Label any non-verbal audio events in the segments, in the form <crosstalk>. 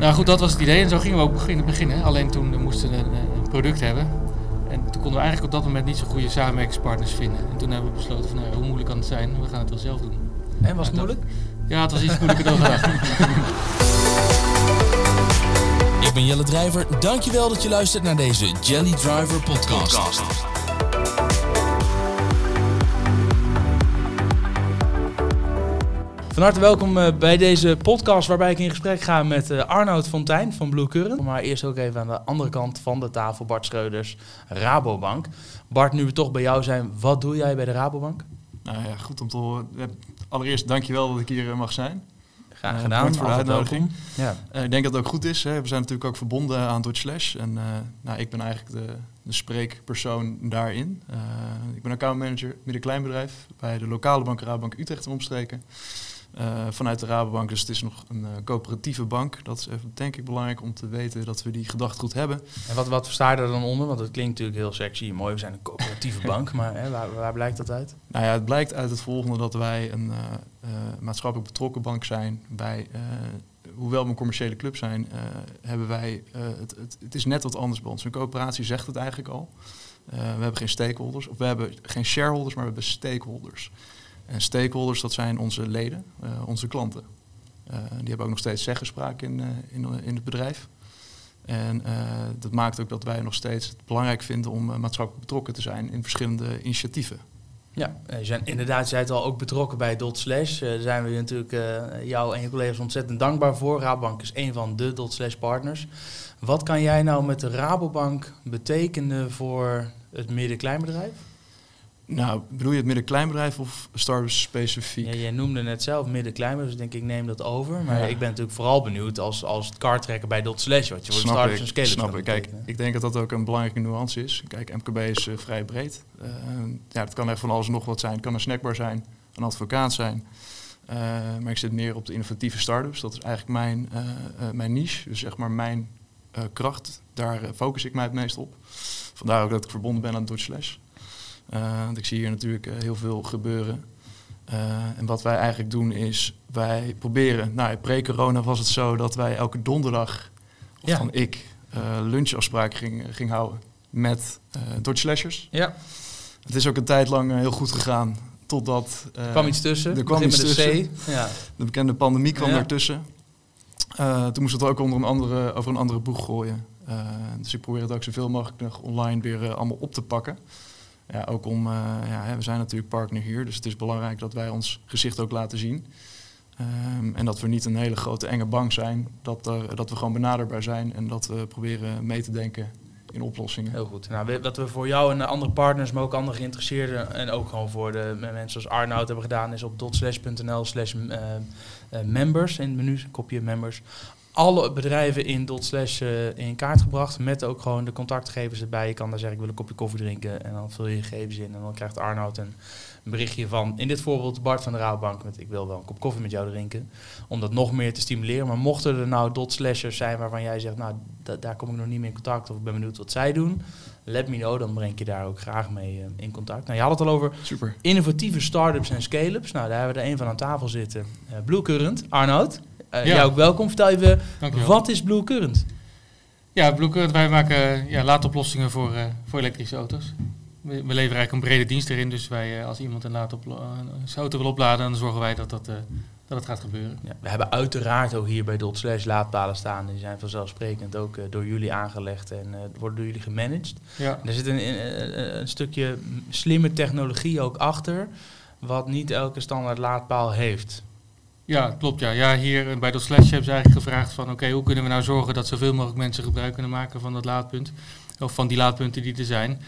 Nou goed, dat was het idee en zo gingen we ook beginnen. beginnen. Alleen toen moesten we een, een product hebben. En toen konden we eigenlijk op dat moment niet zo goede samenwerkingspartners vinden. En toen hebben we besloten van nou, hoe moeilijk kan het zijn? We gaan het wel zelf doen. En was het moeilijk? Ja, het was iets moeilijker dan gedacht. <laughs> Ik ben Jelle Drijver. Dankjewel dat je luistert naar deze Jelly Driver podcast. Van harte welkom eh, bij deze podcast waarbij ik in gesprek ga met uh, Arnoud Fontijn van Blue Current. Maar eerst ook even aan de andere kant van de tafel Bart Schreuders, Rabobank. Bart, nu we toch bij jou zijn, wat doe jij bij de Rabobank? Nou ja, goed om te horen. Allereerst dankjewel dat ik hier mag zijn. Graag gedaan. voor de uitnodiging. Ja. Uh, ik denk dat het ook goed is. Hè. We zijn natuurlijk ook verbonden aan Dutch Slash. En uh, nou, ik ben eigenlijk de, de spreekpersoon daarin. ik ben accountmanager midden-kleinbedrijf bij de lokale bank Rabobank Utrecht en omstreken. Uh, vanuit de Rabobank. Dus het is nog een uh, coöperatieve bank. Dat is even, denk ik belangrijk om te weten dat we die goed hebben. En wat, wat versta je er dan onder? Want het klinkt natuurlijk heel sexy en mooi. We zijn een coöperatieve <laughs> bank, maar hè, waar, waar, blijkt dat uit? Nou ja, het blijkt uit het volgende dat wij een uh, maatschappelijk betrokken bank zijn. Wij, hoewel we een commerciële club zijn, hebben wij, het, het, het, is net wat anders bij ons. Een coöperatie zegt het eigenlijk al. we hebben geen stakeholders, of we hebben geen shareholders, maar we hebben stakeholders. En stakeholders, dat zijn onze leden, uh, onze klanten. Uh, die hebben ook nog steeds zeggenspraak in, uh, in, in het bedrijf. En dat maakt ook dat wij nog steeds het belangrijk vinden om maatschappelijk betrokken te zijn in verschillende initiatieven. Ja, je zijn inderdaad, je bent al ook betrokken bij Dot Slash. daar zijn we natuurlijk jou en je collega's ontzettend dankbaar voor. Rabobank is een van de Dot Slash partners. Wat kan jij nou met de Rabobank betekenen voor het midden-kleinbedrijf? Nou, bedoel je het midden-kleinbedrijf of start specifiek? Ja, jij noemde net zelf midden-kleinbedrijf, dus denk ik neem dat over. Maar ik ben natuurlijk vooral benieuwd als, als het card trekken bij Dot Slash, wat je voor starters en scale Snap ik. Kijk, ik denk dat dat ook een belangrijke nuance is. Kijk, MKB is uh, vrij breed. Uh, ja, het kan echt van alles nog wat zijn. Het kan een snackbar zijn, een advocaat zijn. Uh, maar ik zit meer op de innovatieve start-ups. Dat is eigenlijk mijn, mijn niche, dus zeg maar mijn kracht. Daar focus ik mij het meest op. Vandaar ook dat ik verbonden ben aan Dot Slash. Want ik zie hier natuurlijk uh, heel veel gebeuren. Uh, en wat wij eigenlijk doen is, wij proberen, nou pre-corona was het zo dat wij elke donderdag, of ja. dan ik, lunchafspraak ging, ging houden met uh, Slashers. Ja. Het is ook een tijd lang heel goed gegaan, totdat... er kwam iets tussen, er kwam iets tussen. De, ja. de bekende pandemie kwam ja. ertussen. toen moest het ook onder een andere, over een andere boeg gooien. dus ik probeer het ook zoveel mogelijk nog online weer allemaal op te pakken. Ja, ook om, uh, ja, we zijn natuurlijk partner hier, dus het is belangrijk dat wij ons gezicht ook laten zien. Um, en dat we niet een hele grote enge bank zijn, dat, dat we gewoon benaderbaar zijn en dat we proberen mee te denken in oplossingen. Heel goed. Nou, wat we voor jou en andere partners, maar ook andere geïnteresseerden en ook gewoon voor de mensen zoals Arnoud hebben gedaan, is op dotslash.nl slash eh, eh, members, in het menu kopje members, alle bedrijven in Dotslash uh, in kaart gebracht. Met ook gewoon de contactgevers erbij. Je kan daar zeggen, ik wil een kopje koffie drinken. En dan vul je je gegevens in. En dan krijgt Arnoud een, berichtje van, in dit voorbeeld Bart van de Raadbank. Met ik wil wel een kop koffie met jou drinken. Om dat nog meer te stimuleren. Maar mochten er nou Dotslashers zijn waarvan jij zegt, nou daar kom ik nog niet meer in contact. Of ik ben benieuwd wat zij doen. Let me know, dan breng ik je daar ook graag mee uh, in contact. Nou, je had het al over Super. innovatieve start-ups en scale-ups. Nou, daar hebben we er een van aan tafel zitten. Uh, Blue Current, Arnoud. Uh, ja. ook welkom. Vertel even, wat is Blue Current? Ja, Blue Current, wij maken ja, laadoplossingen voor, uh, voor elektrische auto's. We, we, leveren eigenlijk een brede dienst erin. Dus wij, uh, als iemand een, een auto wil opladen, dan zorgen wij dat dat, dat het gaat gebeuren. Ja, we hebben uiteraard ook hier bij Dot Slash laadpalen staan. Die zijn vanzelfsprekend ook door jullie aangelegd en worden door jullie gemanaged. Ja. er zit een, een, een stukje slimme technologie ook achter, wat niet elke standaard laadpaal heeft. Ja, klopt. Ja. Ja, hier bij de Slash hebben ze eigenlijk gevraagd van oké, hoe kunnen we nou zorgen dat zoveel mogelijk mensen gebruik kunnen maken van dat laadpunt. Of van die laadpunten die er zijn.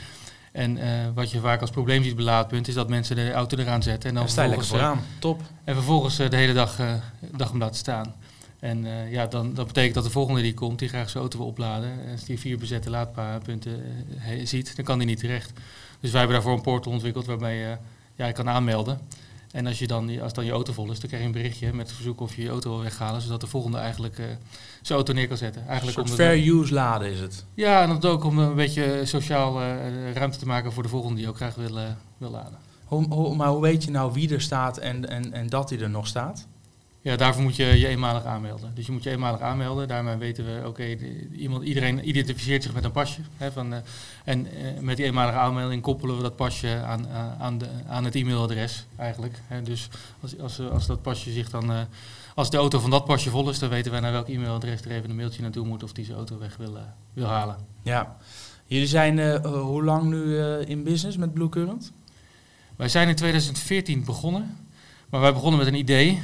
En uh, wat je vaak als probleem ziet bij laadpunt is dat mensen de auto eraan zetten. En dan ja, vervolgens, vooraan. Top. En vervolgens uh, de hele dag, dag om laten staan. En ja, dan, dat betekent dat de volgende die komt, die graag zijn auto wil opladen. En als die vier bezette laadpunten ziet, dan kan die niet terecht. Dus wij hebben daarvoor een portal ontwikkeld waarbij ja, je kan aanmelden. En als, je dan, als dan je auto vol is, dan krijg je een berichtje met het verzoek of je je auto wil weghalen, zodat de volgende eigenlijk uh, zijn auto neer kan zetten. Eigenlijk een soort fair use laden is het. Ja, en dat ook om een beetje sociaal uh, ruimte te maken voor de volgende die ook graag wil, uh, wil laden. Hoe, hoe, maar hoe weet je nou wie er staat en, en, en dat hij er nog staat? Ja, daarvoor moet je je eenmalig aanmelden. Dus je moet je eenmalig aanmelden. Daarmee weten we, oké, iemand, iedereen identificeert zich met een pasje. Hè, van, eh, en eh, met die eenmalige aanmelding koppelen we dat pasje aan, aan- aan, de, aan het e-mailadres eigenlijk. Hè. Dus als, als, eh, als dat pasje zich dan, eh, als de auto van dat pasje vol is, dan weten wij naar welk e-mailadres er even een mailtje naartoe moet of die zijn auto weg wil, eh, wil halen. Ja. Jullie zijn eh, eh, hoe lang nu eh, in business met Blue Current? Wij zijn in 2014 begonnen, maar wij begonnen met een idee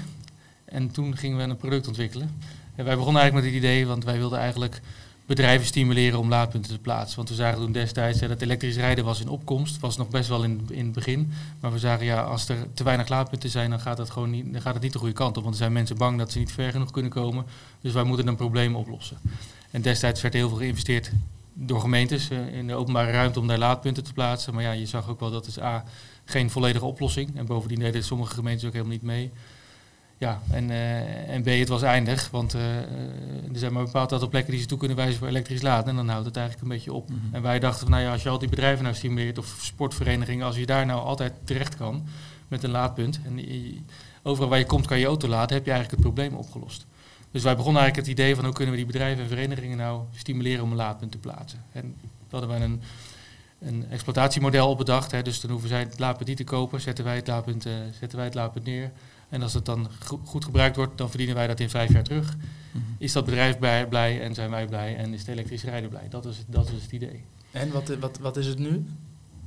en toen gingen we een product ontwikkelen. En wij begonnen eigenlijk met het idee, want wij wilden eigenlijk bedrijven stimuleren om laadpunten te plaatsen. Want we zagen toen destijds dat elektrisch rijden was in opkomst, was nog best wel in, in het begin. Maar we zagen ja, als er te weinig laadpunten zijn, dan gaat, dat gewoon niet, dan gaat het niet de goede kant op. Want er zijn mensen bang dat ze niet ver genoeg kunnen komen. Dus wij moeten een probleem oplossen. En destijds werd heel veel geïnvesteerd door gemeentes eh, in de openbare ruimte om daar laadpunten te plaatsen. Maar ja, je zag ook wel dat is A, geen volledige oplossing. En bovendien deden sommige gemeentes ook helemaal niet mee. Ja, en, eh, en B, het was eindig. Want eh, eh, er zijn maar een bepaald aantal plekken die ze toe kunnen wijzen voor elektrisch laden. En dan houdt het eigenlijk een beetje op. Mhm. En wij dachten van, nou ja, als je al die bedrijven nou stimuleert of sportverenigingen, als je daar nou altijd terecht kan met een laadpunt. En overal waar je komt kan je auto laden, heb je eigenlijk het probleem opgelost. Dus wij begonnen eigenlijk het idee van hoe kunnen we die bedrijven en verenigingen nou stimuleren om een laadpunt te plaatsen. En toen hadden wij een, een exploitatiemodel op bedacht. Hè, dus dan hoeven zij het laadpunt niet te kopen, zetten wij het laadpunt, zetten wij het laadpunt neer. En als het dan go- goed gebruikt wordt, dan verdienen wij dat in vijf jaar terug. Mhm. Is dat bedrijf blij, blij en zijn wij blij en is de elektrische rijder blij. Dat is, dat is het idee. En wat, wat, wat is het nu?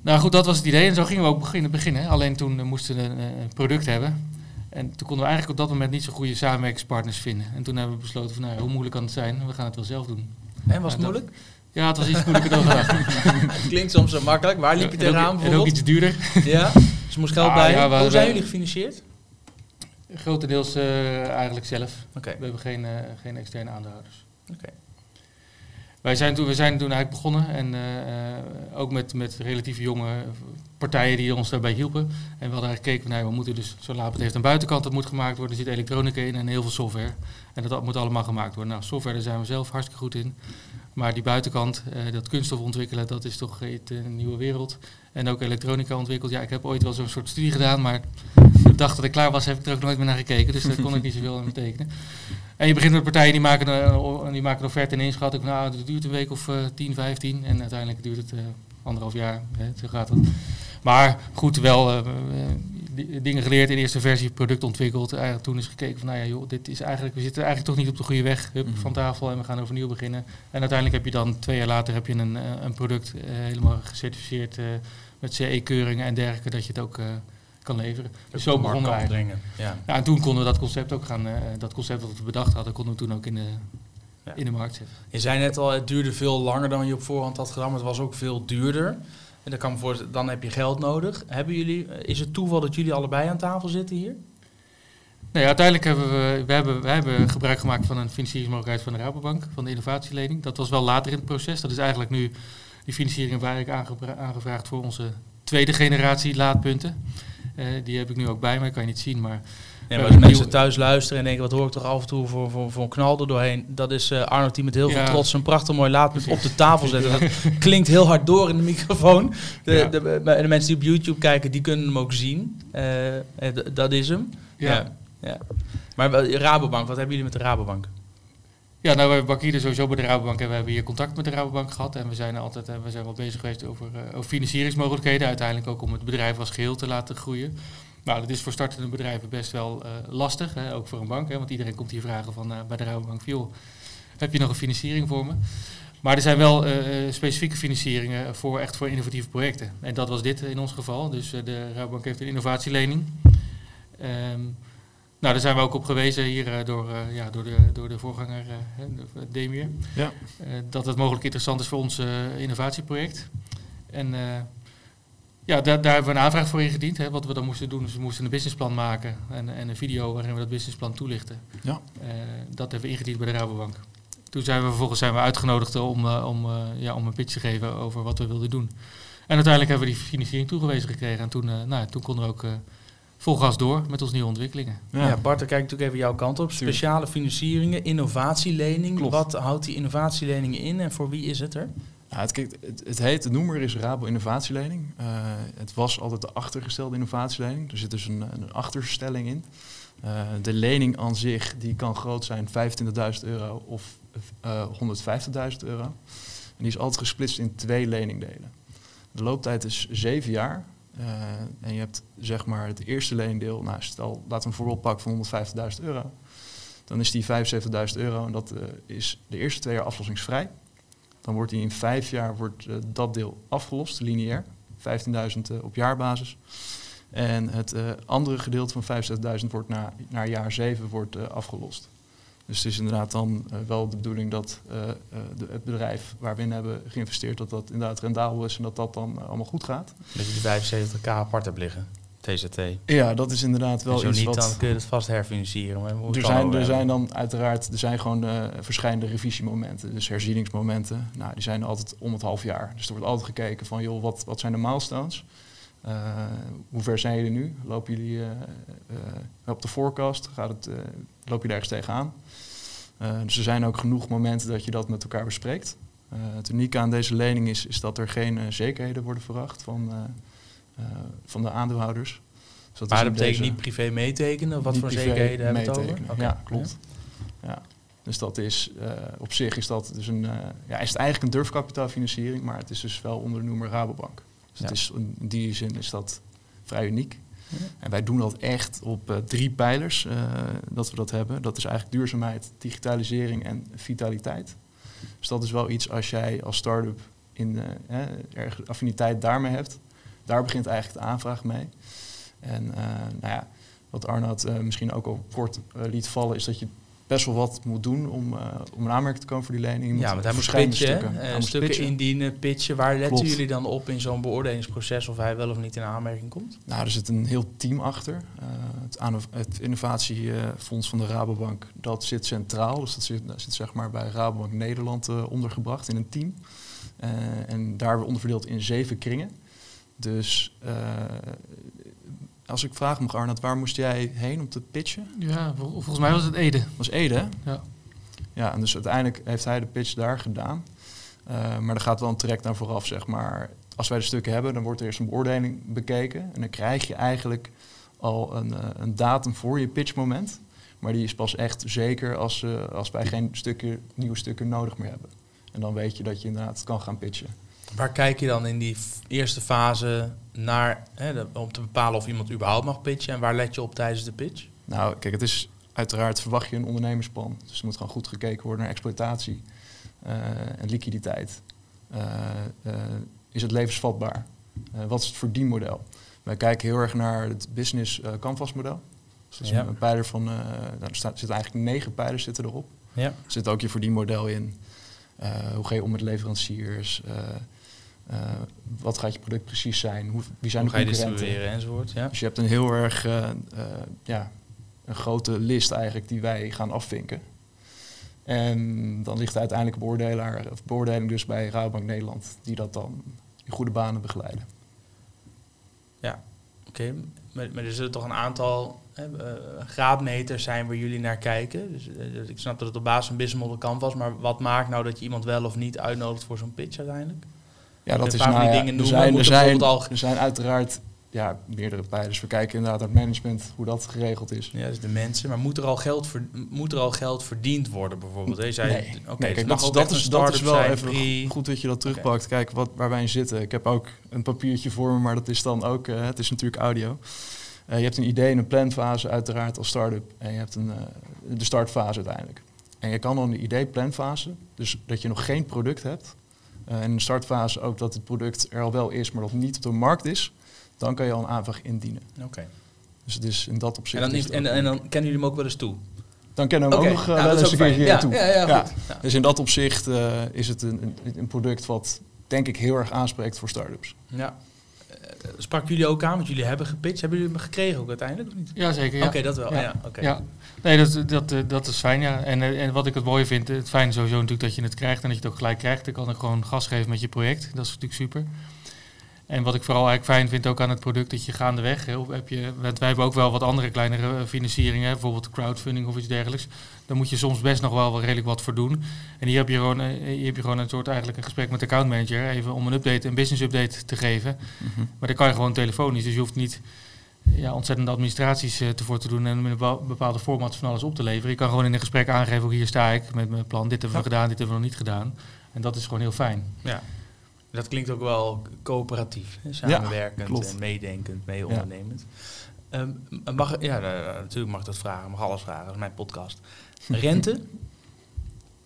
Nou goed, dat was het idee en zo gingen we ook beginnen. beginnen. Alleen toen eh, moesten we een, eh, een product hebben. En toen konden we eigenlijk op dat moment niet zo goede samenwerkingspartners vinden. En toen hebben we besloten van nou, hoe moeilijk kan het zijn? We gaan het wel zelf doen. En was het dat- moeilijk? Ja, het was iets moeilijker dan gedacht. <laughs> Klinkt soms zo makkelijk. Waar liep je ook- tegenaan En ook bijvoorbeeld? iets duurder. Ja? Dus moest geld Ah, bij. ja, Hoe zijn jullie gefinancierd? Grotendeels eh, eigenlijk zelf. We hebben geen, eh, geen externe aandeelhouders. Oké. Wij zijn toen, we zijn toen eigenlijk begonnen en eh, ook met, met relatief jonge partijen die ons daarbij hielpen. En we hadden eigenlijk gekeken, van, nou, we moeten dus, zo'n laadpunt heeft een buitenkant, dat moet gemaakt worden. Er zit elektronica in en heel veel software. En dat moet allemaal gemaakt worden. Nou, software, daar zijn we zelf hartstikke goed in. Maar die buitenkant, dat kunststof ontwikkelen, dat is toch een nieuwe wereld. En ook elektronica ontwikkeld. Ja, ik heb ooit wel zo'n soort studie gedaan, maar de dag dat ik klaar was, heb ik er ook nooit meer naar gekeken. Dus daar kon ik niet zoveel aan betekenen. En je begint met partijen die maken, een, die maken een offerte en inschatting. van, Nou, het duurt een week of eh 10, 15. En uiteindelijk duurt het eh, anderhalf jaar. Hè, zo gaat het. Maar goed, wel eh, eh, dingen geleerd. In de eerste versie product ontwikkeld. Eigenlijk toen is gekeken van, nou ja, joh, dit is eigenlijk, we zitten eigenlijk toch niet op de goede weg. Hup, Mhm. van tafel en we gaan overnieuw beginnen. En uiteindelijk heb je dan twee jaar later heb je een, eh, een product eh, helemaal gecertificeerd eh, met CE-keuringen en dergelijke, dat je het ook eh, kan leveren. Dus zo begonnen brengen. Ja. Ja, en toen konden we dat concept ook gaan, eh, dat concept wat we bedacht hadden, konden we toen ook in de, Ja. in de markt zetten. Je zei net al, het duurde veel langer dan je op voorhand had gedaan, maar het was ook veel duurder. En dan, kan voorstellen, dan heb je geld nodig. Hebben jullie, is het toeval dat jullie allebei aan tafel zitten hier? Nee, uiteindelijk hebben we, we, hebben, we hebben gebruik gemaakt van een financieringsmogelijkheid van de Rabobank, van de innovatielening. Dat was wel later in het proces. Dat is eigenlijk nu die financiering waar ik aangevraagd voor onze tweede generatie laadpunten. Eh, die heb ik nu ook bij me, kan je niet zien, maar Ja, maar als mensen thuis luisteren en denken, wat hoor ik toch af en toe voor, voor, voor een knal er doorheen. Dat is eh, Arno die met heel veel trots een prachtig mooi laadpunt op de tafel zetten. Dat klinkt heel hard door in de microfoon. De, de, de mensen die op YouTube kijken, die kunnen hem ook zien. Eh, eh, dat is hem. ja. Ja. Maar Rabobank, wat hebben jullie met de Rabobank? Ja, nou, we bankieren sowieso bij de Rabobank en we hebben hier contact met de Rabobank gehad. En we zijn altijd we zijn wel bezig geweest over, over financieringsmogelijkheden. Uiteindelijk ook om het bedrijf als geheel te laten groeien. Nou, dat is voor startende bedrijven best wel eh, lastig, hè, ook voor een bank. Hè, want iedereen komt hier vragen van, eh, bij de Rabobank, joh, heb je nog een financiering voor me? Maar er zijn wel eh, specifieke financieringen voor echt voor innovatieve projecten. En dat was dit in ons geval. Dus de Rabobank heeft een innovatielening. Ehm, nou, daar zijn we ook op gewezen hier door, ja, door, de, door de voorganger Demir. Ja. Dat het mogelijk interessant is voor ons innovatieproject. En ja, daar, daar hebben we een aanvraag voor ingediend. Hè. Wat we dan moesten doen, is we moesten een businessplan maken en, en een video waarin we dat businessplan toelichten. Ja. Eh, dat hebben we ingediend bij de Rabobank. Toen zijn we vervolgens zijn we uitgenodigd om, eh, om, eh, ja, om een pitch te geven over wat we wilden doen. En uiteindelijk hebben we die financiering toegewezen gekregen. En toen, eh, nou, toen konden we ook eh, vol gas door met onze nieuwe ontwikkelingen. Ja. Bart, dan kijk ik natuurlijk even jouw kant op. Speciale financieringen, innovatielening. Klopt. Wat houdt die innovatielening in en voor wie is het er? Het, het, heet, de noemer is Rabo Innovatielening. Eh, het was altijd de achtergestelde innovatielening. Er zit dus een, een achterstelling in. Eh, de lening aan zich die kan groot zijn 25.000 euro of eh 150.000 euro. En die is altijd gesplitst in twee leningdelen. De looptijd is zeven jaar. eh, en je hebt zeg maar het eerste leendeel, nou stel, laten we een voorbeeld pakken van 150.000 euro. Dan is die 75.000 euro en dat eh, is de eerste twee jaar aflossingsvrij. Dan wordt die in vijf jaar wordt, eh, dat deel afgelost, lineair. 15.000 eh, op jaarbasis. En het eh, andere gedeelte van 65.000 wordt na, naar jaar 7 wordt, afgelost. Dus het is inderdaad dan wel de bedoeling dat het bedrijf waar we in hebben geïnvesteerd, dat dat inderdaad rendabel is en dat dat dan allemaal goed gaat. Dat je die 75k apart hebt liggen, TZT. Ja, dat is inderdaad wel zo iets niet, wat... dan kun je het vast herfinancieren. Maar Er zijn, er zijn dan uiteraard er zijn gewoon eh verschillende revisiemomenten, dus herzieningsmomenten. Nou, die zijn altijd om het half jaar. Dus er wordt altijd gekeken van, joh, wat, wat zijn de milestones? Eh, hoe ver zijn jullie nu? Lopen jullie eh, op de forecast? Gaat het, loop je daar ergens tegenaan? Dus er zijn ook genoeg momenten dat je dat met elkaar bespreekt. Het unieke aan deze lening is, is dat er geen zekerheden worden verwacht van, van de aandeelhouders. Dus dat Maar dat betekent deze- niet privé meetekenen? Wat niet voor zekerheden hebben we het over? Ja, klopt. Ja. Dus dat is, eh, op zich is dat dus een, eh, ja, is het eigenlijk een durfkapitaalfinanciering, maar het is dus wel onder de noemer Rabobank. Dus Ja. het is, in die zin is dat vrij uniek. Ja. En wij doen dat echt op eh, drie pijlers, eh, dat we dat hebben. Dat is eigenlijk duurzaamheid, digitalisering en vitaliteit. Dus dat is wel iets als jij als start-up in, eh, erg affiniteit daarmee hebt. Daar begint eigenlijk de aanvraag mee. En eh, nou ja, wat Arnoud eh, misschien ook al kort eh, liet vallen, is dat je best wel wat moet doen om, eh, om een aanmerking te komen voor die lening. Ja, want hij moet verschillende pitchen, stukken, hij moet stukken pitchen. indienen, pitchen. Waar letten Klopt. jullie dan op in zo'n beoordelingsproces of hij wel of niet in aanmerking komt? Nou, er zit een heel team achter. Het, het innovatiefonds van de Rabobank, dat zit centraal. Dus dat zit, dat zit zeg maar bij Rabobank Nederland ondergebracht in een team. En daar weer onderverdeeld in zeven kringen. Dus eh, als ik vraag mag, Arnoud, waar moest jij heen om te pitchen? Ja, vol- volgens mij was het Ede. Was Ede, hè? Ja. Ja, en dus uiteindelijk heeft hij de pitch daar gedaan. Eh, maar er gaat wel een traject naar vooraf, zeg maar. Als wij de stukken hebben, dan wordt er eerst een beoordeling bekeken. En dan krijg je eigenlijk al een, eh, een datum voor je pitchmoment. Maar die is pas echt zeker als, als wij geen stukken, nieuwe stukken nodig meer hebben. En dan weet je dat je inderdaad kan gaan pitchen. Waar kijk je dan in die eerste fase naar hè, om te bepalen of iemand überhaupt mag pitchen? En waar let je op tijdens de pitch? Nou, kijk, het is uiteraard verwacht je een ondernemersplan. Dus er moet gewoon goed gekeken worden naar exploitatie eh, en liquiditeit. Eh, eh, is het levensvatbaar? Wat is het verdienmodel? Wij kijken heel erg naar het business canvas model. Dus dat is Ja. een, pijler van, nou, er staat, zitten eigenlijk negen pijlers zitten erop. Ja. Er zit ook je verdienmodel in. Hoe ga je om met leveranciers? Eh, wat gaat je product precies zijn? Hoe, wie zijn Hoe de ga je distribueren enzovoort? Ja. Dus je hebt een heel erg eh, eh, ja, een grote list eigenlijk die wij gaan afvinken. En dan ligt de uiteindelijke beoordelaar, of beoordeling dus bij Rabobank Nederland, die dat dan in goede banen begeleiden. Oké, maar, maar er zullen toch een aantal hè, graadmeters zijn waar jullie naar kijken. Dus, dus ik snap dat het op basis van business model kan was, maar wat maakt nou dat je iemand wel of niet uitnodigt voor zo'n pitch uiteindelijk? Ja, dat is van nou die ja, dingen er zijn, er, zijn, bijvoorbeeld al- er zijn uiteraard ja, meerdere pijlers. We kijken inderdaad naar het management, hoe dat geregeld is. Ja, dus de mensen. Maar moet er al geld, ver, moet er al geld verdiend worden bijvoorbeeld? Hè? Je zei, Nee, Oké, nee, dat, is, dat, is, dat wel zijn, even pre- goed dat je dat terugpakt. Kijk wat, waar wij in zitten. Ik heb ook een papiertje voor me, maar dat is dan ook, eh, het is natuurlijk audio. Eh, je hebt een idee en een planfase uiteraard als start-up. En je hebt een, eh, de startfase uiteindelijk. En je kan dan een idee-planfase, dus dat je nog geen product hebt. En in de startfase ook dat het product er al wel is, maar dat niet op de markt is. Dan kan je al een aanvraag indienen. Oké. Dus het is in dat En, opzicht... dan is, het en, en dan kennen jullie hem ook wel eens toe? dan kennen we hem ook nog eh, nou, wel eens een keer Ja, toe. ja, ja, Ja. goed. Ja. Dus in dat opzicht eh, is het een, een, een product wat denk ik heel erg aanspreekt voor start-ups. Ja. Eh, sprak jullie ook aan, want jullie hebben gepitcht. Hebben jullie hem gekregen ook uiteindelijk of niet? Jazeker, ja. Oké, dat wel. Ja. Ja. nee, dat, dat, eh, dat is fijn, ja. En, eh, en wat ik het mooie vind, het fijne is sowieso natuurlijk dat je het krijgt en dat je het ook gelijk krijgt. Dan kan ik gewoon gas geven met je project. Dat is natuurlijk super. En wat ik vooral eigenlijk fijn vind ook aan het product, dat je gaandeweg, heb je, want wij hebben ook wel wat andere kleinere eh, financieringen, bijvoorbeeld crowdfunding of iets dergelijks. Daar moet je soms best nog wel, wel redelijk wat voor doen. En hier heb je gewoon, eh, hier heb je gewoon een soort eigenlijk een gesprek met de accountmanager, even om een update, een business update te geven. Maar dat kan je gewoon telefonisch, dus je hoeft niet ja, ontzettende administraties uh, voor te doen en met een bepaalde formats van alles op te leveren. Je kan gewoon in een gesprek aangeven, ook hier sta ik met mijn plan, dit hebben we gedaan, dit hebben we nog niet gedaan. En dat is gewoon heel fijn. Ja, dat klinkt ook wel coöperatief, hè? samenwerkend en meedenkend, mee ondernemend. Um, mag, ja, natuurlijk mag ik dat vragen, mag alles vragen, dat is mijn podcast. Rente,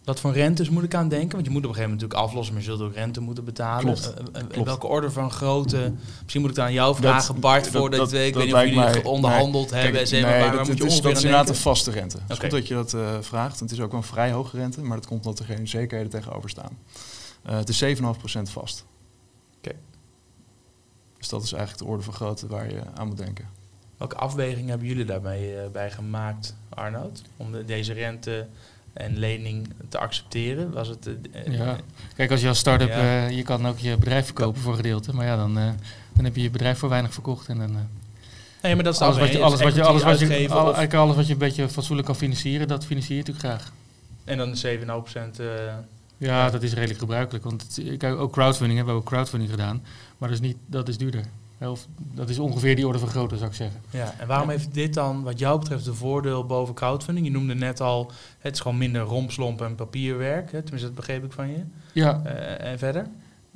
wat voor rentes moet ik aan denken? Want je moet op een gegeven moment natuurlijk aflossen, maar je zult ook rente moeten betalen. Klopt. Uh, uh, welke orde van grootte? Misschien moet ik dan aan jou vragen, dat, Bart, voordat dat, weet. Ik weet niet of jullie mij, onderhandeld nee, hebben. Kijk, nee, dat, moet je is, dat is inderdaad een vaste rente. Het is goed dat je dat uh, vraagt. Het is ook een vrij hoge rente, maar dat komt omdat er geen zekerheden tegenover staan. Het is 7,5% vast. Oké. Okay. Dus dat is eigenlijk de orde van grootte waar je aan moet denken. Welke afweging hebben jullie daarbij bij gemaakt, Arnoud? Om de, deze rente en lening te accepteren? Was het, uh, ja. Kijk, als je als start-up, ja. uh, je kan ook je bedrijf verkopen voor gedeelte, maar ja, dan, uh, dan heb je je bedrijf voor weinig verkocht en dan... nee, maar dat is alles wat je, alles wat je, alles wat je, alle, eigenlijk alles wat je een beetje fatsoenlijk kan financieren, dat financier je natuurlijk graag. En dan de 7,5 procent. Ja, dat is redelijk gebruikelijk, want het, kijk, ook crowdfunding hebben we ook crowdfunding gedaan, maar dat is niet, dat is duurder. Of, dat is ongeveer die orde van grootte, zou ik zeggen. Ja, en waarom heeft dit dan, wat jou betreft, de voordeel boven crowdfunding? Je noemde net al, het is gewoon minder rompslomp en papierwerk. Hè? Tenminste, dat begreep ik van je. Ja. Uh, en verder?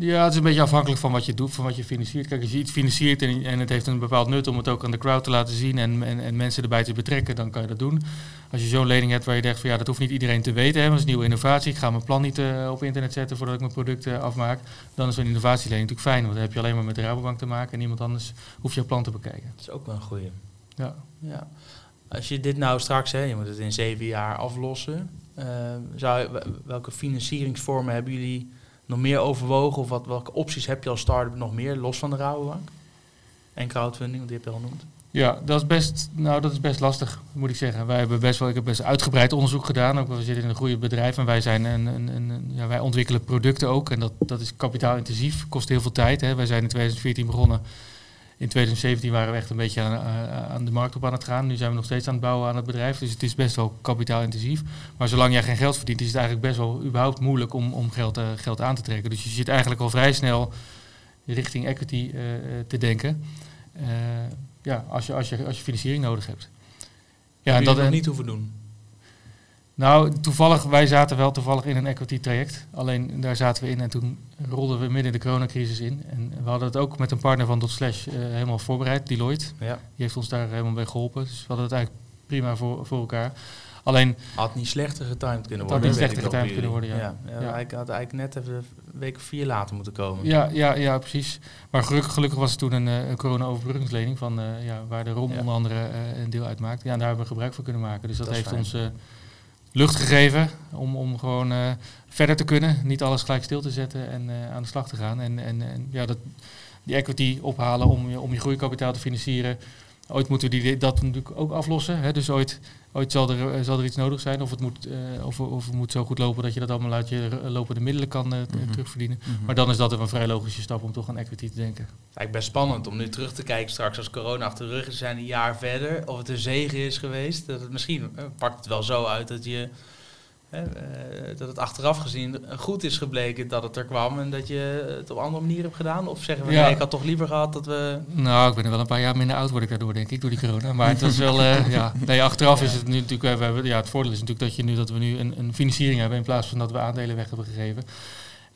Ja, het is een beetje afhankelijk van wat je doet, van wat je financiert. Kijk, als je iets financiert en, en het heeft een bepaald nut om het ook aan de crowd te laten zien en, en, en mensen erbij te betrekken, dan kan je dat doen. Als je zo'n lening hebt waar je denkt van ja, dat hoeft niet iedereen te weten, hè, dat is een nieuwe innovatie, ik ga mijn plan niet uh, op internet zetten voordat ik mijn producten uh, afmaak, dan is zo'n innovatielening natuurlijk fijn, want dan heb je alleen maar met de Rabobank te maken en niemand anders hoeft jouw plan te bekijken. Dat is ook wel een goeie. Ja. ja. Als je dit nou straks, hè, je moet het in zeven jaar aflossen, uh, zou, welke financieringsvormen hebben jullie nog meer overwogen? Of wat, welke opties heb je als start-up nog meer, los van de Rabobank? En crowdfunding, want die heb je al genoemd. Ja, dat is best, nou, dat is best lastig, moet ik zeggen. Wij hebben best wel, ik heb best uitgebreid onderzoek gedaan. Ook, we zitten in een goede bedrijf en wij, zijn een, een, een, ja, wij ontwikkelen producten ook. En dat, dat is kapitaalintensief, kost heel veel tijd. Hè. Wij zijn in 2014 begonnen. In 2017 waren we echt een beetje aan, aan, de markt op aan het gaan. Nu zijn we nog steeds aan het bouwen aan het bedrijf. Dus het is best wel kapitaalintensief. Maar zolang jij geen geld verdient, is het eigenlijk best wel überhaupt moeilijk om, om geld, uh, geld aan te trekken. Dus je zit eigenlijk al vrij snel richting equity uh, te denken. Uh, ja, als je, als, je, als je financiering nodig hebt. Ja, en dat nog niet hoeven doen. Nou, toevallig, wij zaten wel toevallig in een equity traject. Alleen daar zaten we in en toen rolden we midden in de coronacrisis in. En we hadden het ook met een partner van Dotslash uh, helemaal voorbereid, Deloitte. Ja. Die heeft ons daar helemaal bij geholpen. Dus we hadden het eigenlijk prima voor, voor elkaar. Alleen, had niet slechter getimed kunnen worden. Had niet slechter getimed kunnen worden, ja. ja, ja, ja. Hij had eigenlijk net even een week of vier later moeten komen. Ja, ja, ja precies. Maar gelukkig, gelukkig was het toen een, uh, een corona-overbruggingslening van, uh, ja, waar de ROM onder andere uh, een deel uitmaakt. Ja, en daar hebben we gebruik van kunnen maken. Dus dat, dat heeft ons lucht gegeven om, om gewoon verder te kunnen. Niet alles gelijk stil te zetten en aan de slag te gaan. En, en, en ja, dat, die equity ophalen om je, om je groeikapitaal te financieren. Ooit moeten we die, dat natuurlijk ook aflossen. Hè? Dus ooit ooit zal er, eh, zal er iets nodig zijn. Of het, moet, uh, of, of het moet zo goed lopen dat je dat allemaal uit je lopende middelen kan uh, mm -hmm. terugverdienen. Mm -hmm. Maar dan is dat een vrij logische stap om toch aan equity te denken. Eigenlijk best spannend om nu terug te kijken straks als corona achter de rug is, zijn een jaar verder. Of het een zegen is geweest. Dat het misschien pakt het wel zo uit dat je Hè, uh, dat het achteraf gezien goed is gebleken dat het er kwam en dat je het op andere manier hebt gedaan? Of zeggen we, ja. nee, ik had toch liever gehad dat we... Nou, ik ben er wel een paar jaar minder oud word ik daardoor, denk ik, door die corona. Maar het was wel, uh, <laughs> ja, nee, achteraf ja. is het nu natuurlijk, we hebben, ja, het voordeel is natuurlijk dat, je nu, dat we nu een, een financiering hebben in plaats van dat we aandelen weg hebben gegeven.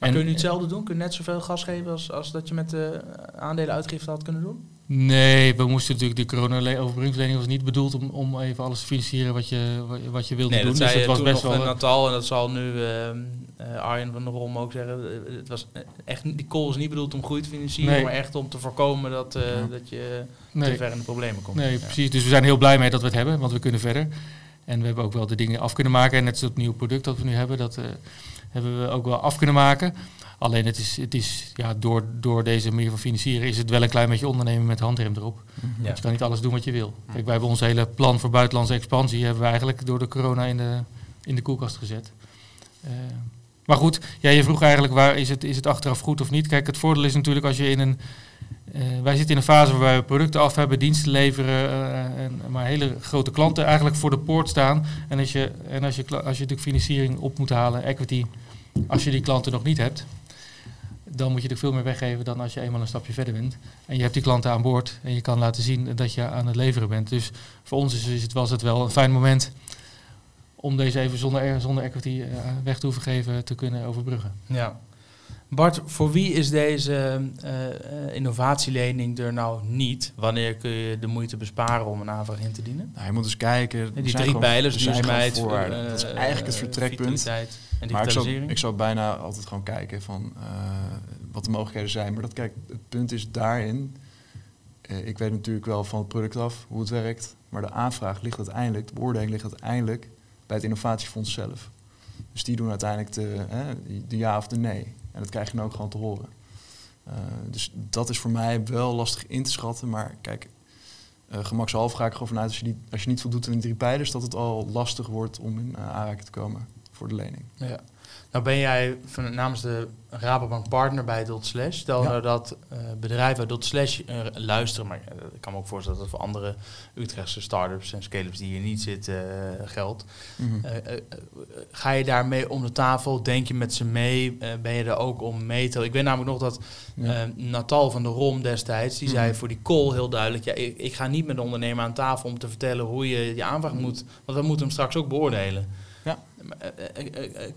Maar en, kun je nu hetzelfde doen? Kun je net zoveel gas geven als, als dat je met de aandelenuitgifte had kunnen doen? Nee, we moesten natuurlijk, de corona-overbruggingslening was niet bedoeld om, om even alles te financieren wat je, wat je wilde nee, doen. Dat dus het was best wel. Natal en dat zal nu uh, Arjen van der Rom ook zeggen. Het was echt, die call is niet bedoeld om groei te financieren, nee. maar echt om te voorkomen dat, uh, ja. dat je nee. te ver in de problemen komt. Nee, ja. precies. Dus we zijn heel blij mee dat we het hebben, want we kunnen verder. En we hebben ook wel de dingen af kunnen maken. En net zoals het nieuwe product dat we nu hebben, dat hebben we ook wel af kunnen maken. Alleen het is, het is ja, door, door deze manier van financieren is het wel een klein beetje ondernemen met handrem erop. Ja. Want je kan niet alles doen wat je wil. Kijk, wij hebben ons hele plan voor buitenlandse expansie hebben we eigenlijk door de corona in de, in de koelkast gezet. Uh, maar goed, ja, je vroeg eigenlijk waar is het, is het achteraf goed of niet. Kijk, het voordeel is natuurlijk als je in een. Uh, wij zitten in een fase waar we producten af hebben, diensten leveren, uh, en, maar hele grote klanten eigenlijk voor de poort staan. En als je, en als je, als je natuurlijk financiering op moet halen, equity, als je die klanten nog niet hebt, dan moet je er veel meer weggeven dan als je eenmaal een stapje verder bent. En je hebt die klanten aan boord en je kan laten zien dat je aan het leveren bent. Dus voor ons is, het, was het wel een fijn moment om deze even zonder, zonder equity uh, weg te hoeven geven te kunnen overbruggen. Ja. Bart, voor wie is deze uh, innovatielening er nou niet? Wanneer kun je de moeite besparen om een aanvraag in te dienen? Nou, je moet eens kijken. die drie pijlers, duurzaamheid, dat is eigenlijk het vertrekpunt. En maar ik zou, ik zou bijna altijd gewoon kijken van wat de mogelijkheden zijn. Maar dat, kijk, het punt is daarin. ik weet natuurlijk wel van het product af hoe het werkt. Maar de aanvraag ligt uiteindelijk, de beoordeling ligt uiteindelijk bij het innovatiefonds zelf. Dus die doen uiteindelijk de, de ja of de nee. En dat krijg je dan ook gewoon te horen. Uh, dus dat is voor mij wel lastig in te schatten. Maar kijk, uh, gemakshalve ga ik gewoon vanuit als je, die, als je niet voldoet aan de drie pijlers, dat het al lastig wordt om in uh, aanraking te komen voor de lening. Ja. Nou ben jij van, namens de Rabobank partner bij Dot Slash. Stel nou dat uh, bedrijven Dot Slash uh, luisteren, maar uh, ik kan me ook voorstellen dat het voor andere Utrechtse start-ups en scale-ups die hier niet zitten geldt. Mm -hmm. ga je daarmee om de tafel? Denk je met ze mee? ben je er ook om mee te... Ik weet namelijk nog dat ja. Natal van de Rom destijds, die mm -hmm. zei voor die call heel duidelijk... Ja, ik, ik, ga niet met de ondernemer aan tafel om te vertellen hoe je je aanvraag moet... Want we moeten hem straks ook beoordelen. Ja.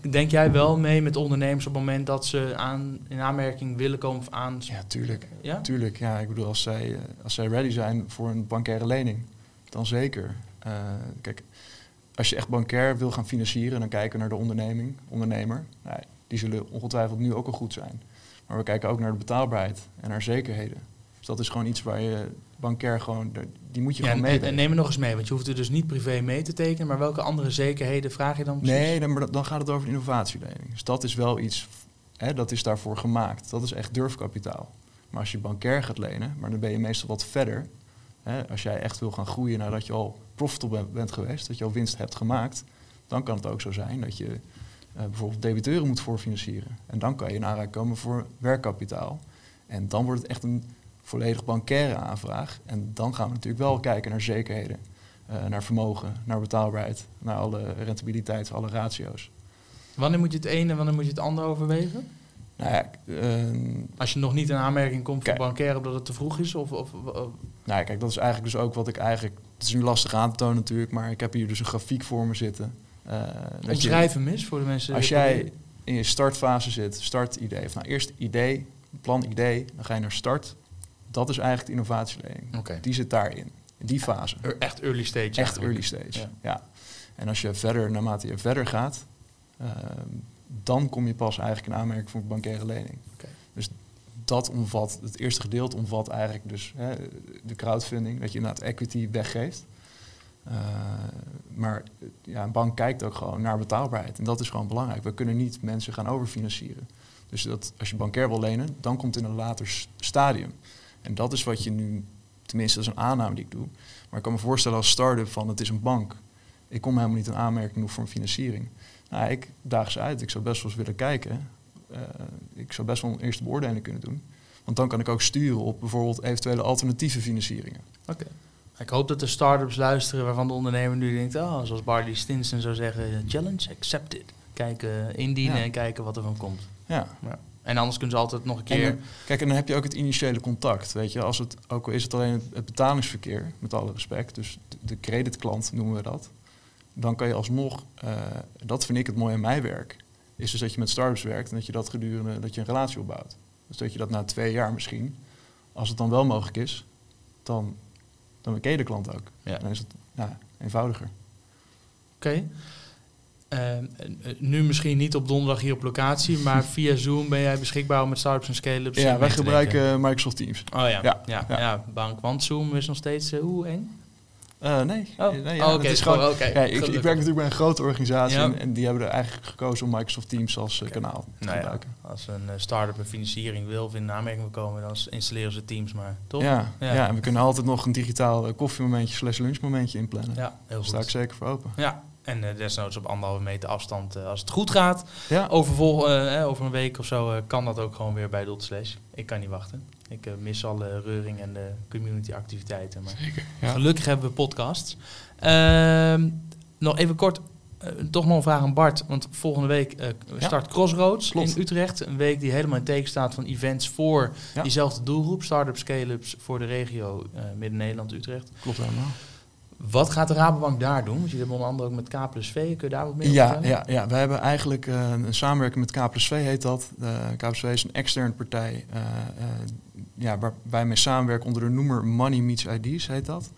Denk jij wel mee met ondernemers op het moment dat ze aan, in aanmerking willen komen of aan? Ja, tuurlijk. Ja? Tuurlijk, ja. Ik bedoel, als zij, als zij ready zijn voor een bankaire lening, dan zeker. Uh, kijk, als je echt bankair wil gaan financieren, dan kijken we naar de onderneming, ondernemer. Nou, die zullen ongetwijfeld nu ook al goed zijn. Maar we kijken ook naar de betaalbaarheid en naar zekerheden. Dus dat is gewoon iets waar je bankair gewoon, die moet je ja, gewoon mee. En neem er nog eens mee, want je hoeft er dus niet privé mee te tekenen, maar welke andere zekerheden vraag je dan precies? Nee, dan, dan gaat het over innovatielening. Dus dat is wel iets, hè, dat is daarvoor gemaakt. Dat is echt durfkapitaal. Maar als je bankair gaat lenen, maar dan ben je meestal wat verder. Hè, als jij echt wil gaan groeien nadat je al profitable bent geweest, dat je al winst hebt gemaakt, dan kan het ook zo zijn dat je uh, bijvoorbeeld debiteuren moet voorfinancieren. En dan kan je in aanraking komen voor werkkapitaal. En dan wordt het echt een volledig bankaire aanvraag. En dan gaan we natuurlijk wel kijken naar zekerheden, uh, naar vermogen, naar betaalbaarheid, naar alle rentabiliteit, alle ratio's. Wanneer moet je het ene en wanneer moet je het andere overwegen? Nou ja, uh, Als je nog niet in aanmerking komt voor bankaire omdat het te vroeg is? Of, of, of, Nou, kijk, dat is eigenlijk dus ook wat ik eigenlijk... Het is nu lastig aan te tonen natuurlijk, maar ik heb hier dus een grafiek voor me zitten. Uh, Omschrijf hem eens voor de mensen... Als jij in je startfase zit, start-idee. Of nou, eerst idee, plan idee, dan ga je naar start dat is eigenlijk de innovatielening. Okay. Die zit daarin, in die fase. Echt early stage. Echt eigenlijk. early stage, ja. ja. En als je verder, naarmate je verder gaat, uh, dan kom je pas eigenlijk in aanmerking voor een bankaire lening. Okay. Dus dat omvat, het eerste gedeelte omvat eigenlijk dus hè, de crowdfunding, dat je inderdaad equity weggeeft. Uh, maar ja, een bank kijkt ook gewoon naar betaalbaarheid. En dat is gewoon belangrijk. We kunnen niet mensen gaan overfinancieren. Dus dat, als je bankair wil lenen, dan komt het in een later stadium. En dat is wat je nu, tenminste dat is een aanname die ik doe. Maar ik kan me voorstellen als start-up van het is een bank. Ik kom helemaal niet in aanmerking voor een financiering. Nou, ik daag ze uit. Ik zou best wel eens willen kijken. Uh, ik zou best wel een eerste beoordeling kunnen doen. Want dan kan ik ook sturen op bijvoorbeeld eventuele alternatieve financieringen. Oké. Okay. Ik hoop dat de start-ups luisteren waarvan de ondernemer nu denkt... Oh, zoals Barley Stinson zou zeggen, challenge accepted. Kijken, indienen ja. en kijken wat er van komt. Ja. ja. En anders kunnen ze altijd nog een keer. En, kijk, en dan heb je ook het initiële contact. Weet je, als het, ook al is het alleen het betalingsverkeer, met alle respect, dus de creditklant noemen we dat. Dan kan je alsnog, uh, dat vind ik het mooie aan mijn werk, is dus dat je met startups werkt en dat je dat gedurende, dat je een relatie opbouwt. Dus dat je dat na twee jaar misschien, als het dan wel mogelijk is, dan, dan ken je de klant ook. Ja. Dan is het ja, eenvoudiger. Oké. Okay. Uh, nu misschien niet op donderdag hier op locatie, <laughs> maar via Zoom ben jij beschikbaar om met startups en scale-ups Ja, wij gebruiken uh, Microsoft Teams. Oh ja, ja, ja, ja. want Zoom is nog steeds uh, hoe eng? Uh, nee. Oh, nee, ja, oh, oké. Okay, is gewoon, okay. ja, ik, ik, werk natuurlijk bij een grote organisatie en, en, die hebben er eigenlijk gekozen om Microsoft Teams als kanaal te nou gebruiken. als een start-up een financiering wil of in aanmerking wil komen, dan installeren ze Teams maar, toch? Ja, ja. en we kunnen altijd nog een digitaal koffiemomentje slash lunchmomentje inplannen. Ja, heel Daar sta ik zeker voor open. Ja, en uh, desnoods op anderhalve meter afstand, uh, als het goed gaat, ja. over, vol, uh, over een week of zo, kan dat ook gewoon weer bij Dot Slash. Ik kan niet wachten. Ik mis alle reuring en de community activiteiten. Maar Zeker, ja. gelukkig hebben we podcasts. Ehm, nog even kort eh, toch nog een vraag aan Bart. Want volgende week eh, start Crossroads Klopt. in Utrecht. Een week die helemaal in teken staat van events voor diezelfde doelgroep. Start-ups, scale-ups voor de regio eh, Midden-Nederland, Utrecht. Klopt helemaal. Wat gaat de Rabobank daar doen? Want jullie hebben onder andere ook met K plus V. Kun je daar wat meer over Ja, vertellen? ja, ja, wij hebben eigenlijk eh, een samenwerking met K plus V heet dat. Uh, K plus V is een externe partij eh, ja, waar wij mee samenwerken onder de noemer Money Meets IDs heet dat.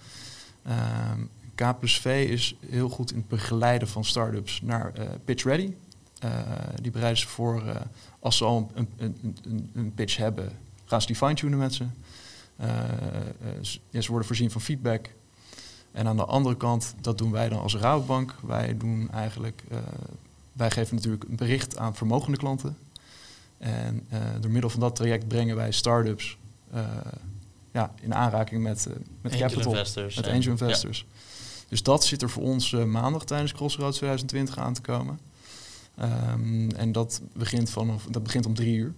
Ehm, K plus V is heel goed in het begeleiden van start-ups naar pitch ready. Die bereiden ze voor als ze al een, een, een, een pitch hebben, gaan ze die fine-tunen met ze. Ze worden voorzien van feedback. En aan de andere kant, dat doen wij dan als Rabobank. Wij doen eigenlijk, eh, wij geven natuurlijk een bericht aan vermogende klanten. En eh, door middel van dat traject brengen wij start-ups eh, ja, in aanraking met, met Angel capital, investors met angel investors. Dus dat zit er voor ons maandag tijdens Crossroads 2020 aan te komen. Ehm, en dat begint, vanaf, dat begint om drie uur.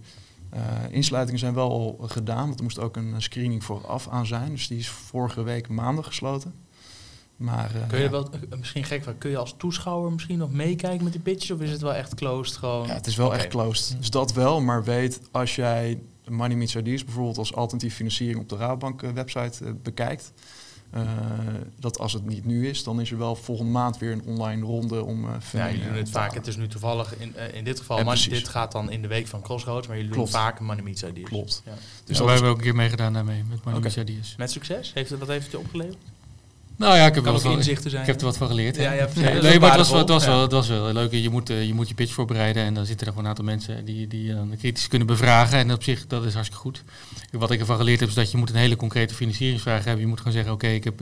Eh, insluitingen zijn wel al gedaan, want er moest ook een screening vooraf aan zijn. Dus die is vorige week maandag gesloten. Maar, eh, Kun je wel, eh, misschien gek, van, kun je als toeschouwer misschien nog meekijken met die pitches? Of is het wel echt closed gewoon? ja, het is wel echt closed. Dus dat wel, maar weet als jij Money Meets Ideas bijvoorbeeld als alternatieve financiering op de Rabobank eh, website bekijkt. eh, dat als het niet nu is, dan is er wel volgende maand weer een online ronde om eh Ja, jullie doen het vaak. Het is nu toevallig, in, in dit geval, Ja, dit gaat dan in de week van Crossroads, maar jullie Klopt. doen vaak Money Meets Ideas. Klopt. Ja. Dus dat wij hebben ook een keer meegedaan daarmee met Money Oké. Meets Ideas. Met succes? Heeft het, wat heeft het je opgeleverd? Nou ja, ik heb, wel wat, van- inzichten zijn. ik heb er wat van geleerd. Ja, ja, precies. nee, maar het was, wel, het, was wel, het was wel leuk. Je moet, eh, je moet je pitch voorbereiden en dan zitten er gewoon een aantal mensen die, die je dan kritisch kunnen bevragen. En op zich, dat is hartstikke goed. Wat ik ervan geleerd heb, is dat je moet een hele concrete financieringsvraag hebben. Je moet gewoon zeggen, oké, ik heb,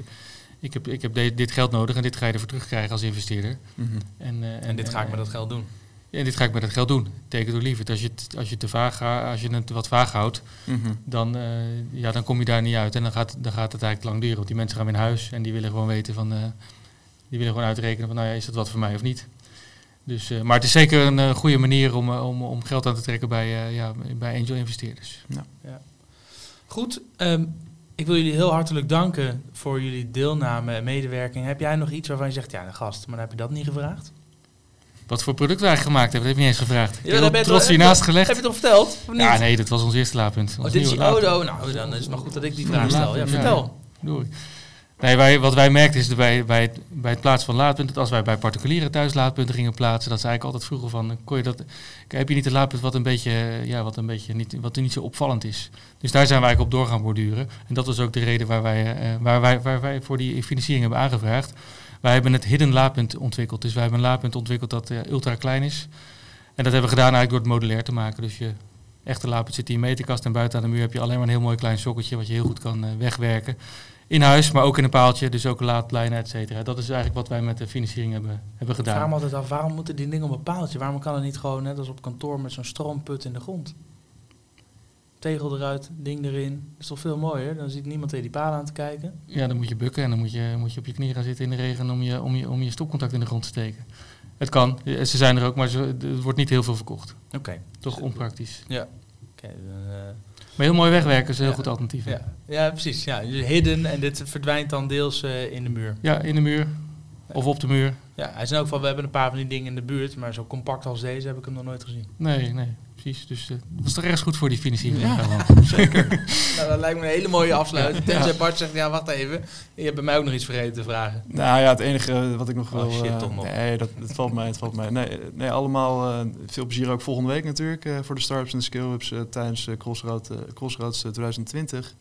ik heb, ik heb de- dit geld nodig en dit ga je ervoor terugkrijgen als investeerder. Mhm. En, eh, En dit ga ik eh, met dat geld doen. En dit ga ik met dat geld doen. Take it or leave it. Als je het, als je het te vaag als je het wat vaag houdt, Mhm. dan, eh, ja, dan kom je daar niet uit. En dan gaat, dan gaat het eigenlijk lang duren. Want die mensen gaan weer naar huis en die willen gewoon weten van, eh, die willen gewoon uitrekenen van, nou ja, is dat wat voor mij of niet? Dus, eh, maar het is zeker een eh, goede manier om, om, om geld aan te trekken bij, eh, ja, bij angel investeerders. Goed, ehm, ik wil jullie heel hartelijk danken voor jullie deelname en medewerking. Heb jij nog iets waarvan je zegt, ja, gast, maar dan heb je dat niet gevraagd? Wat voor product wij gevraagd hebben, dat heb je niet eens gevraagd. Ja, heb daar ben trots hiernaast Heb gelegd. je het al verteld? Of niet? Ja, nee, dat was ons eerste laadpunt. Oh, Ons dit is, oh, oh, nou, dan is het maar goed dat ik die vraag stel. Ja, vertel. Doei. Nee, wij, wat wij merkten is bij, bij, het, bij het plaatsen van laadpunten, dat als wij bij particuliere thuislaadpunten gingen plaatsen, dat ze eigenlijk altijd vroegen van, kon je dat, heb je niet een laadpunt wat een beetje, ja, wat een beetje niet, wat niet zo opvallend is. Dus daar zijn wij eigenlijk op door gaan borduren. En dat was ook de reden waar wij, eh, waar wij, waar wij voor die financiering hebben aangevraagd. Wij hebben het hidden laadpunt ontwikkeld. Dus wij hebben een laadpunt ontwikkeld dat eh, ultra klein is. En dat hebben we gedaan eigenlijk door het modulair te maken. Dus je echte laadpunt zit in je meterkast en buiten aan de muur heb je alleen maar een heel mooi klein sokkeltje wat je heel goed kan eh, wegwerken. In huis, maar ook in een paaltje, dus ook laadlijnen, et cetera. Dat is eigenlijk wat wij met de financiering hebben, hebben Ik vraag me gedaan. altijd af, waarom moeten die dingen op een paaltje? Waarom kan het niet gewoon net als op kantoor met zo'n stroomput in de grond? Tegel eruit, ding erin. Dat is toch veel mooier? Dan ziet niemand tegen die palen aan te kijken. Ja, dan moet je bukken en dan moet je, moet je op je knieën gaan zitten in de regen om je, om je, om je stopcontact in de grond te steken. Het kan, Eh, ze zijn er ook, maar ze, er wordt niet heel veel verkocht. Oké. Toch onpraktisch. Ja. Oké, dan, eh, Maar heel mooi wegwerken is een heel Ja. goed alternatief. ja. ja, precies. Ja, dus hidden en dit verdwijnt dan deels eh, in de muur. ja, in de muur of op de muur. Ja, hij is in elk geval, we hebben een paar van die dingen in de buurt, maar zo compact als deze heb ik hem nog nooit gezien. Nee, nee, precies. Dus eh, dat is toch ergens goed voor die financiering. Ja. Gewoon. <laughs> <laughs> Nou, dat lijkt me een hele mooie afsluiting. Tenzij Bart zegt, ja, wacht even. Je hebt bij mij ook nog iets vergeten te vragen. Nou ja, het enige wat ik nog Oh, wil... shit, eh. Nee, dat, dat valt mij, het valt mij. Nee, nee allemaal eh, veel plezier ook volgende week natuurlijk eh, voor de startups en de scale-ups eh, tijdens eh, Crossroad, eh, Crossroads eh, 2020.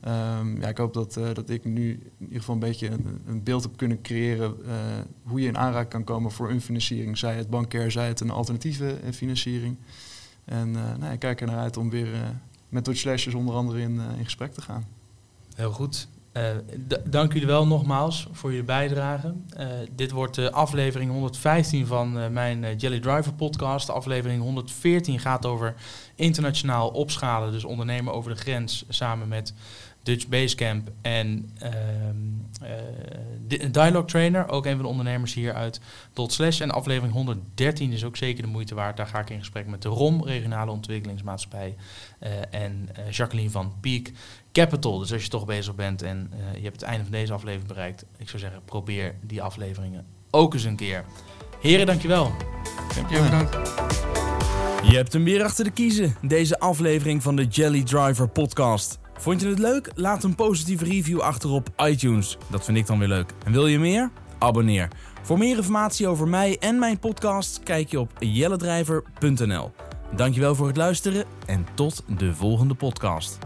Ehm, ja, ik hoop dat, eh, dat ik nu in ieder geval een beetje een, een beeld heb kunnen creëren eh, hoe je in aanraking kan komen voor een financiering. Zij het bankair, zij het een alternatieve eh, financiering. En eh, nou, kijk er naar uit om weer eh, met Dutch Slashes onder andere in, eh, in gesprek te gaan. Heel goed. Dank jullie wel nogmaals voor jullie bijdrage. Dit wordt de aflevering 115 van mijn Jelly Driver podcast. Aflevering 114 gaat over internationaal opschalen, dus ondernemen over de grens samen met Dutch Basecamp en ehm, eh, Di- Dialogue Trainer, ook een van de ondernemers hier uit Dot Slash. En aflevering 113 is ook zeker de moeite waard. Daar ga ik in gesprek met de ROM, Regionale Ontwikkelingsmaatschappij, eh, en eh, Jacqueline van Peak Capital. Dus als je toch bezig bent en eh, je hebt het einde van deze aflevering bereikt, ik zou zeggen, probeer die afleveringen ook eens een keer. Heren, dankjewel. Ja, bedankt. Je hebt hem weer achter de kiezen, deze aflevering van de Jelly Driver podcast. Vond je het leuk? Laat een positieve review achter op iTunes. Dat vind ik dan weer leuk. En wil je meer? Abonneer. Voor meer informatie over mij en mijn podcast kijk je op jellendrijver.nl. Dankjewel voor het luisteren en tot de volgende podcast.